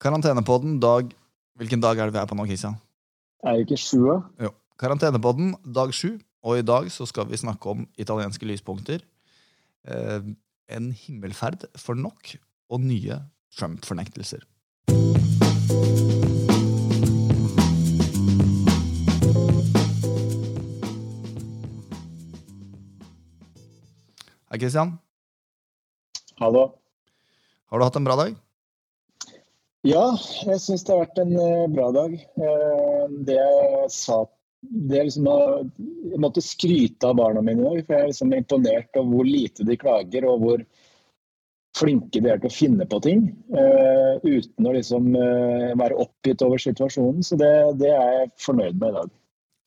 Karantenepodden dag Hvilken dag er det vi er på nå, Christian? Er det ikke sjua? Jo. Karantenepodden dag sju, og i dag så skal vi snakke om italienske lyspunkter. Eh, en himmelferd for nok, og nye Trump-fornektelser. Hei, Christian. Hallo. Har du hatt en bra dag? Ja, jeg syns det har vært en eh, bra dag. Eh, det jeg sa det er liksom Jeg måtte skryte av barna mine i dag, for jeg er liksom imponert over hvor lite de klager, og hvor flinke de er til å finne på ting. eh, uten å liksom være oppgitt over situasjonen. Så det, det er jeg fornøyd med i dag.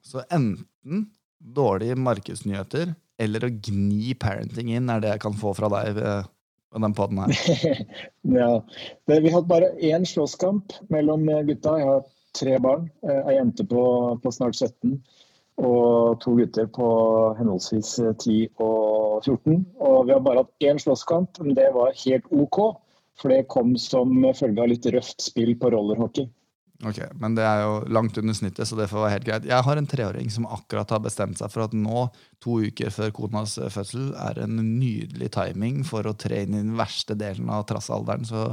Så enten dårlige markedsnyheter eller å gni parenting inn er det jeg kan få fra deg ved den poden her. ja. Vi hadde bare én slåsskamp mellom gutta. Jeg har tre barn. eh, Ei jente på, på snart 17 og to gutter på henholdsvis 10 og 14. Og vi har bare hatt én slåsskamp, men det var helt OK. For det kom som følge av litt røft spill på rollerhockey. Ok, Men det er jo langt under snittet, så det får være helt greit. Jeg har en treåring som akkurat har bestemt seg for at nå, to uker før konas fødsel, er en nydelig timing for å tre inn i den verste delen av trassalderen. Så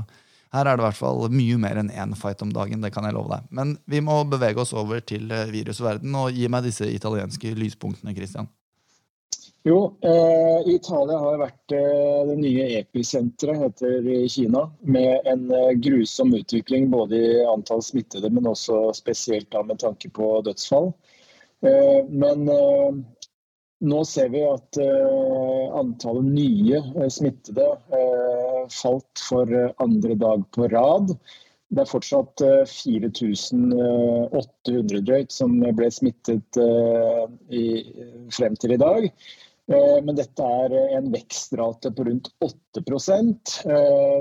her er det i hvert fall mye mer enn én fight om dagen. det kan jeg love deg. Men vi må bevege oss over til virusverden og gi meg disse italienske lyspunktene, Christian. Jo, eh, Italia har vært eh, det nye episenteret, heter i Kina. Med en eh, grusom utvikling både i antall smittede, men også spesielt da, med tanke på dødsfall. Eh, men eh, nå ser vi at eh, antallet nye smittede falt for andre dag på rad. Det er fortsatt 4800 drøyt som ble smittet frem til i dag. Men dette er en vekstrate på rundt 8%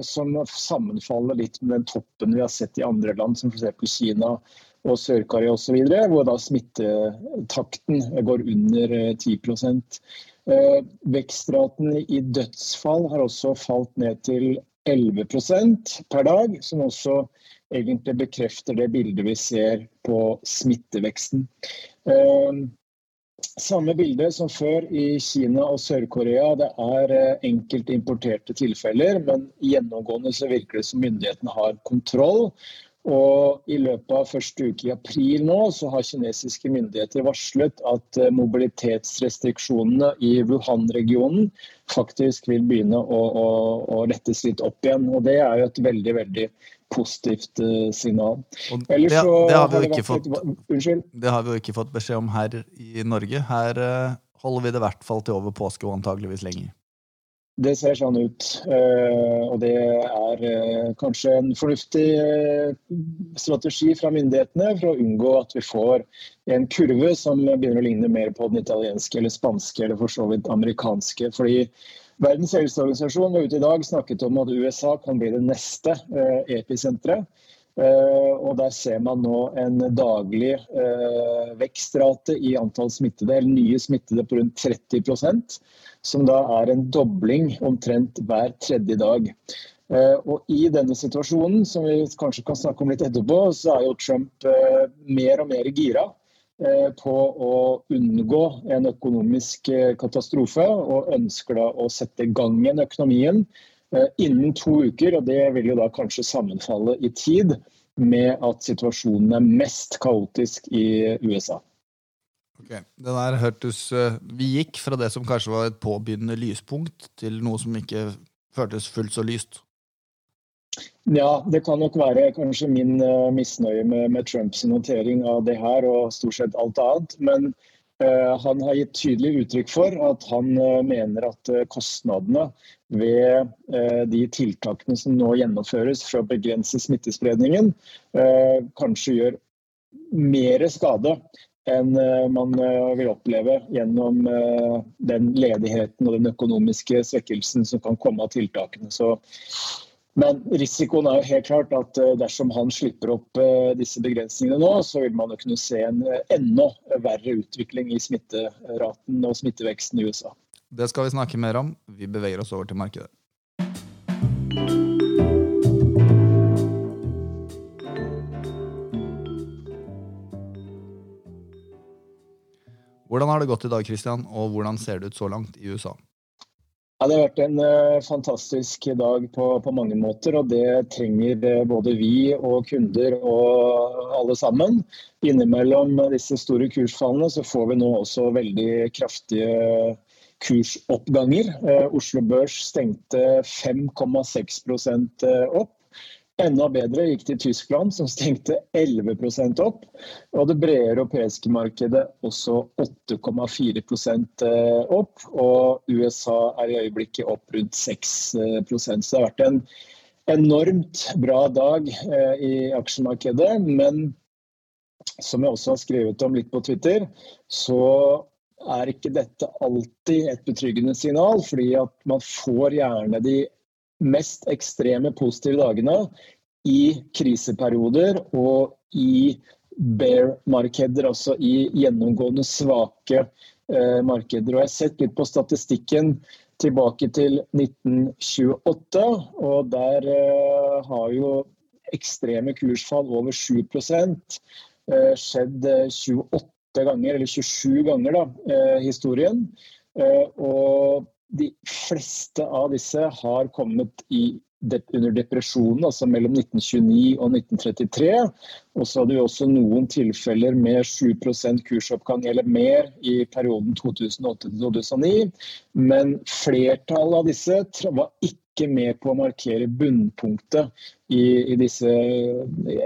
som sammenfaller litt med den toppen vi har sett i andre land, som f.eks. Kina og Sør-Korea osv., hvor da smittetakten går under 10% Vekstraten i dødsfall har også falt ned til 11% per dag, som også egentlig bekrefter det bildet vi ser på smitteveksten. Samme bilde som før i Kina og Sør-Korea. Det er enkelte importerte tilfeller, men gjennomgående så virker det som myndighetene har kontroll. Og I løpet av første uke i april nå så har kinesiske myndigheter varslet at mobilitetsrestriksjonene i Wuhan-regionen faktisk vil begynne å, å, å, lettes litt opp igjen. Og Det er jo et veldig veldig positivt signal. Det, det, har har fått, et, det, har vi jo ikke fått beskjed om her i Norge. Her holder vi det i hvert fall til over påske og antageligvis lenger. Det ser sånn ut. Og det er kanskje en fornuftig strategi fra myndighetene for å unngå at vi får en kurve som begynner å ligne mer på den italienske eller spanske eller for så vidt amerikanske. Fordi Verdens helseorganisasjon var ute i dag snakket om at USA kan bli det neste episenteret. Og Der ser man nå en daglig vekstrate i antall smittede, eller nye smittede på rundt 30% som da er en dobling omtrent hver tredje dag. Og I denne situasjonen, som vi kanskje kan snakke om litt etterpå, så er jo Trump mer og mer gira på å unngå en økonomisk katastrofe, og ønsker da å sette i gang igjen økonomien innen to uker. og Det vil jo da kanskje sammenfalle i tid med at situasjonen er mest kaotisk i USA. Ok, det der hørtes Vi gikk fra det som kanskje var et påbegynnende lyspunkt, til noe som ikke føltes fullt så lyst. Ja, det kan nok være kanskje min uh, misnøye med, med, Trumps notering av det her og stort sett alt annet. Men han har gitt tydelig uttrykk for at han uh, mener at kostnadene ved de tiltakene som nå gjennomføres for å begrense smittespredningen, kanskje gjør mer skade enn man vil oppleve gjennom den ledigheten og den økonomiske svekkelsen som kan komme av tiltakene. Så men risikoen er jo helt klart at eh, dersom han slipper opp eh, disse begrensningene nå, så vil man jo kunne se en eh, enda verre utvikling i smitteraten og smitteveksten i USA. Det skal vi snakke mer om. Vi beveger oss over til markedet. Hvordan har det gått i dag, Christian, og hvordan ser det ut så langt i USA? Ja, det har vært en uh, fantastisk dag på, på, mange måter, og det trenger uh, både vi og kunder og alle sammen. Innimellom disse store kursfallene så får vi nå også veldig kraftige kursoppganger. Uh, Oslo Børs stengte 5,6% opp. Enda bedre gikk det i Tyskland, som stengte 11% opp. Og det brede europeiske markedet også 8,4 eh, opp. Og USA er i øyeblikket opp rundt 6 eh, Så det har vært en enormt bra dag eh, i aksjemarkedet. Men som jeg også har skrevet om litt på Twitter, så er ikke dette alltid et betryggende signal. fordi at man får gjerne de mest ekstreme positive dagene i kriseperioder og i bear-markeder, altså i gjennomgående svake eh, markeder. Og jeg har sett litt på statistikken tilbake til 1928, og der eh, har jo ekstreme kursfall over 7 eh, skjedd 28 eh, ganger, eller 27 ganger, da, eh, historien. Eh, og de fleste av disse har kommet i, under depresjonen, altså mellom 1929 og 1933. Og så hadde vi også noen tilfeller med 7% kursoppgang eller mer i perioden 2008-2009. Men flertallet av disse var ikke med på å markere bunnpunktet i, i disse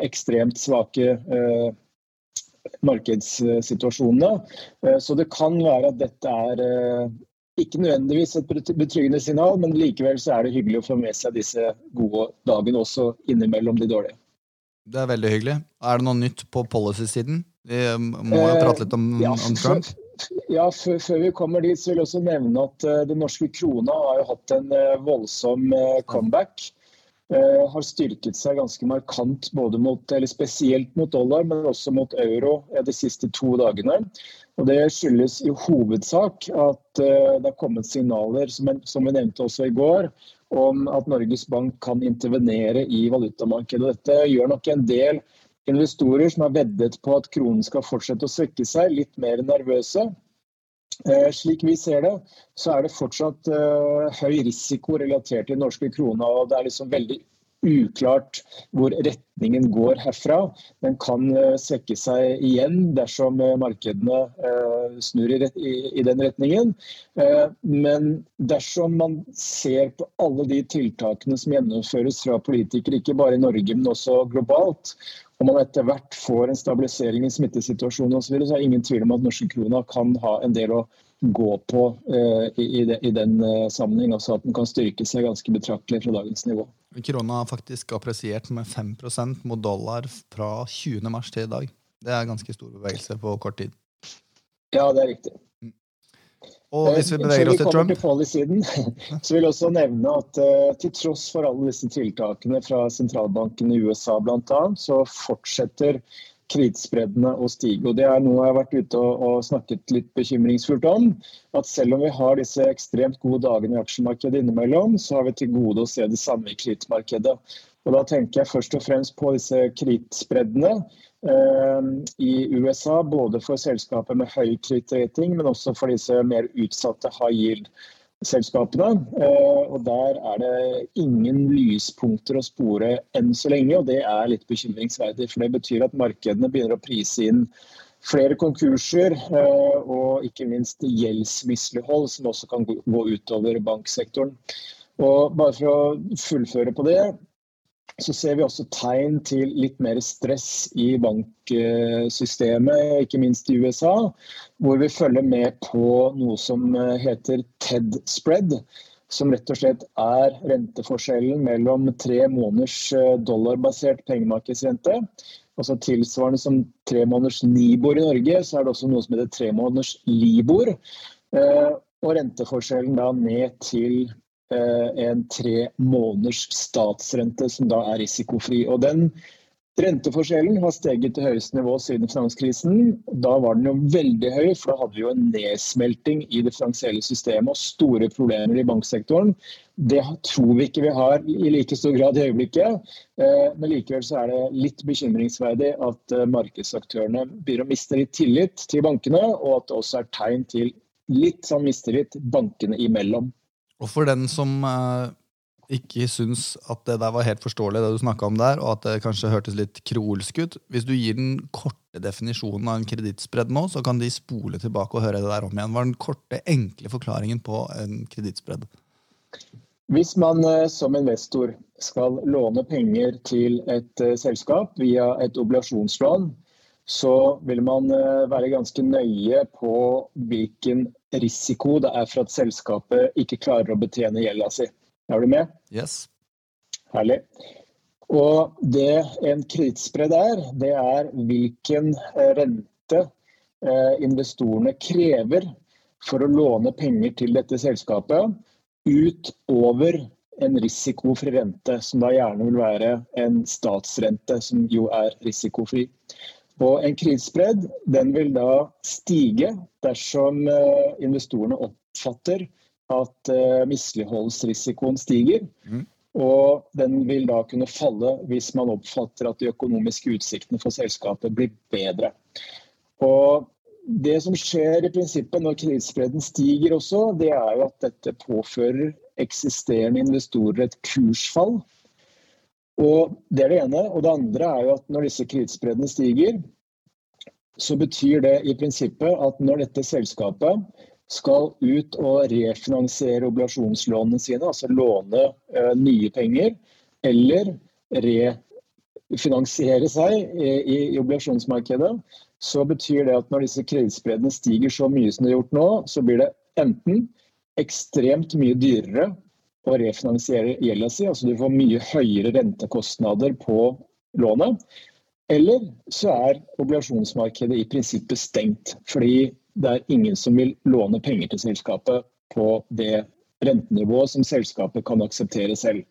ekstremt svake eh, markedssituasjonene. Eh, så det kan være at dette er eh, ikke nødvendigvis et betryggende signal, men likevel så er det hyggelig å få med seg disse gode dagene også innimellom de dårlige. Det er veldig hyggelig. Er det noe nytt på policy-siden? Vi um, må jo prate litt om, eh, ja, om Trump. Ja, før, før, vi kommer dit, så vil jeg også nevne at uh, den norske krona har jo hatt en uh, voldsom uh, comeback. Har styrket seg ganske markant både mot, eller spesielt mot dollar, men også mot euro de siste to dagene. Og Det skyldes i hovedsak at uh, det har kommet signaler, som, som, vi nevnte også i går, om at Norges Bank kan intervenere i valutamarkedet. Dette gjør nok en del investorer som har veddet på at kronen skal fortsette å svekke seg, litt mer nervøse. Uh, slik vi ser det, så er det fortsatt uh, høy risiko relatert til den norske krona. og Det er liksom veldig uklart hvor retningen går herfra. Den kan eh, svekke seg igjen dersom eh, markedene eh, snur i den retningen. Men dersom man ser på alle de tiltakene som gjennomføres fra politikere, ikke bare i Norge, men også globalt, og man etter hvert får en stabilisering i smittesituasjonen osv., så, videre, så er det ingen tvil om at norske krona kan ha en del å gå på i, den sammenheng. Altså at den kan styrke seg ganske betraktelig fra dagens nivå. Krona har faktisk appresiert med 5% mot dollar fra 20. mars til i dag. Det er ganske stor bevegelse på kort tid. Ja, det er riktig. Og hvis vi beveger oss til Trump til policy-siden, så vil jeg også nevne at uh, til tross for alle disse tiltakene fra sentralbanken i USA bl.a., så fortsetter krittspreddene å stige. Og Det er noe jeg har vært ute og, og, snakket litt bekymringsfullt om. At selv om vi har disse ekstremt gode dagene i aksjemarkedet innimellom, så har vi til gode å se det samme i krittmarkedet. Og Da tenker jeg først og fremst på disse kredittspreddene eh, i USA. Både for selskaper med høy kredittrating, men også for disse mer utsatte high yield selskapene. Eh, og Der er det ingen lyspunkter å spore enn så lenge, og det er litt bekymringsverdig. For det betyr at markedene begynner å prise inn flere konkurser eh, og ikke minst gjeldsmislighold, som også kan gå utover banksektoren. Og bare for å fullføre på det, så ser vi også tegn til litt mer stress i banksystemet, ikke minst i USA, hvor vi følger med på noe som heter TED spread. Som rett og slett er renteforskjellen mellom tre måneders dollarbasert pengemarkedsrente. Altså tilsvarende som tre måneders Nibor i Norge, så er det også noe som heter tre måneders Libor. Eh, og renteforskjellen da ned til Eh, en tre måneders statsrente som da er risikofri. Og den Renteforskjellen har steget til høyeste nivå siden finanskrisen. Da var den jo veldig høy, for da hadde vi jo en nedsmelting i det finansielle systemet og store problemer i banksektoren. Det tror vi ikke vi har i like stor grad i øyeblikket. Eh, men likevel så er det litt bekymringsverdig at eh, markedsaktørene begynner å miste litt tillit til bankene, og at det også er tegn til litt sånn mistillit bankene imellom. Og for den som eh, ikke syns at det der var helt forståelig, det du snakka om der, og at det kanskje hørtes litt kroolsk ut Hvis du gir den korte definisjonen av en kredittspredd nå, så kan de spole tilbake og høre det der om igjen. Hva er den korte, enkle forklaringen på en kredittspredd? Hvis man eh, som investor skal låne penger til et uh, selskap via et obligasjonslån, så vil man uh, være ganske nøye på hvilken risiko det er for at selskapet ikke klarer å betjene gjelda si. Er du med? Yes. Herlig. Og det en kredittspredd er, det er hvilken eh, rente eh, investorene krever for å låne penger til dette selskapet utover en risikofri rente, som da gjerne vil være en statsrente, som jo er risikofri. Og en kredittspredd vil da stige dersom eh, investorene oppfatter at uh, misligholdsrisikoen stiger. Mm. Og den vil da kunne falle hvis man oppfatter at de økonomiske utsiktene for selskapet blir bedre. Og det som skjer i prinsippet når kredittspredden stiger også, det er jo at dette påfører eksisterende investorer et kursfall. Og Det er det ene. Og det andre er jo at når disse kredittspreddene stiger, så betyr det i prinsippet at når dette selskapet skal ut og refinansiere obligasjonslånene sine, altså låne uh, nye penger, eller refinansiere seg i, i, i, obligasjonsmarkedet, så betyr det at når disse kredittspreddene stiger så mye som det er gjort nå, så blir det enten ekstremt mye dyrere å refinansiere gjelda si, altså du får mye høyere rentekostnader på lånet, eller så er obligasjonsmarkedet i prinsippet stengt. Fordi det er ingen som vil låne penger til selskapet på det rentenivået som selskapet kan akseptere selv.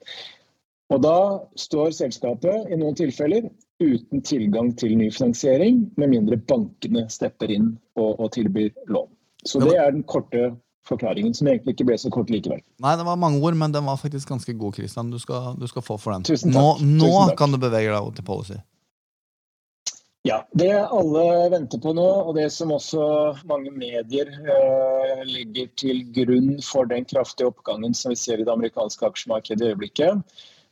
Og Da står selskapet i noen tilfeller uten tilgang til ny finansiering, med mindre bankene stepper inn og, og tilbyr lån. Så Det er den korte forklaringen, som egentlig ikke ble så kort likevel. Nei, det var mange ord, men den var faktisk ganske god, Christian. Du skal, du skal få for den. Tusen takk. Nå, nå takk. kan du bevege deg til policy. Ja, Det alle venter på nå, og det som også mange medier eh, legger til grunn for den kraftige oppgangen som vi ser i det amerikanske aksjemarkedet i øyeblikket,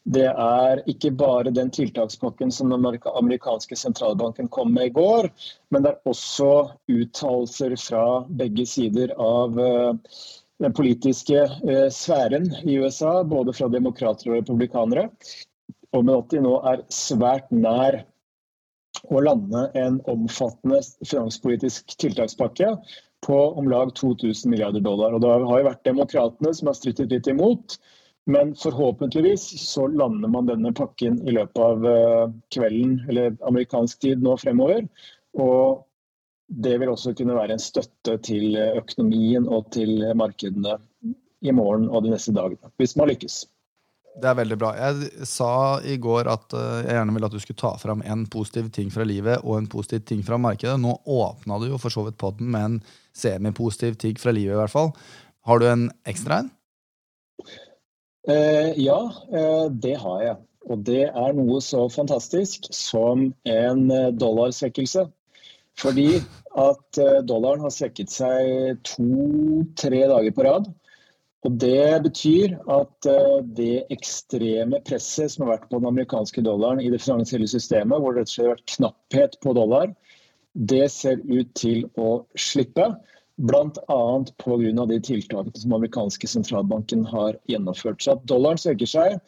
det er ikke bare den tiltakspakken som den amerikanske sentralbanken kom med i går, men det er også uttalelser fra begge sider av eh, den politiske eh, sfæren i USA, både fra demokrater og republikanere, om at de nå er svært nær å lande en omfattende finanspolitisk tiltakspakke på om lag 2000 milliarder dollar. Og Det har jo vært demokratene som har strittet litt imot. Men forhåpentligvis så lander man denne pakken i løpet av eh, kvelden eller amerikansk tid nå fremover. Og det vil også kunne være en støtte til økonomien og til markedene i morgen og de neste dagene, hvis man lykkes. Det er veldig bra. Jeg sa i går at uh, jeg gjerne ville at du skulle ta fram en positiv ting fra livet og en positiv ting fra markedet. Nå åpna du jo for så vidt podden med en semipositiv ting fra livet, i hvert fall. Har du en ekstra en? Uh, ja, uh, det har jeg. Og det er noe så fantastisk som en dollarsvekkelse. Fordi at dollaren har svekket seg to-tre dager på rad. Og Det betyr at eh, det ekstreme presset som har vært på den amerikanske dollaren i det finansielle systemet, hvor det har vært knapphet på dollar, det ser ut til å slippe. Bl.a. pga. de tiltakene som amerikanske sentralbanken har gjennomført. Så at dollaren søker seg,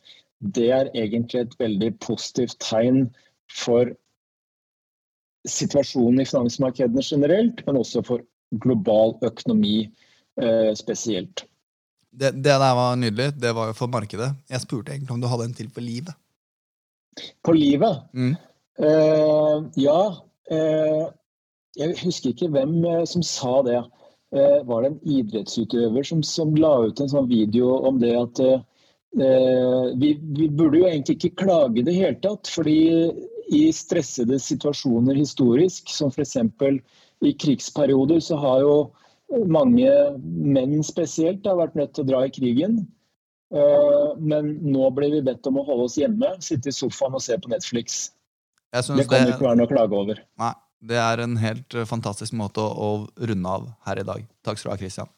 det er egentlig et veldig positivt tegn for situasjonen i finansmarkedene generelt, men også for global økonomi eh, spesielt. Det, det, der var nydelig. Det var jo for markedet. Jeg spurte egentlig om du hadde en til på livet. På livet? Mm. Eh, ja. Eh, jeg husker ikke hvem uh, som sa det. Var det en idrettsutøver som, som, la ut en sånn video om det at vi, vi, burde jo egentlig ikke klage i det hele tatt. fordi i stressede situasjoner historisk, som f.eks. i krigsperioder, så har jo mange menn spesielt har vært nødt til å dra i krigen. Eh, men nå blir vi bedt om å holde oss hjemme, sitte i sofaen og se på Netflix. Det kan det ikke være noe å klage over. Nei, det er en helt fantastisk måte å runde av her i dag. Takk skal du ha, Christian.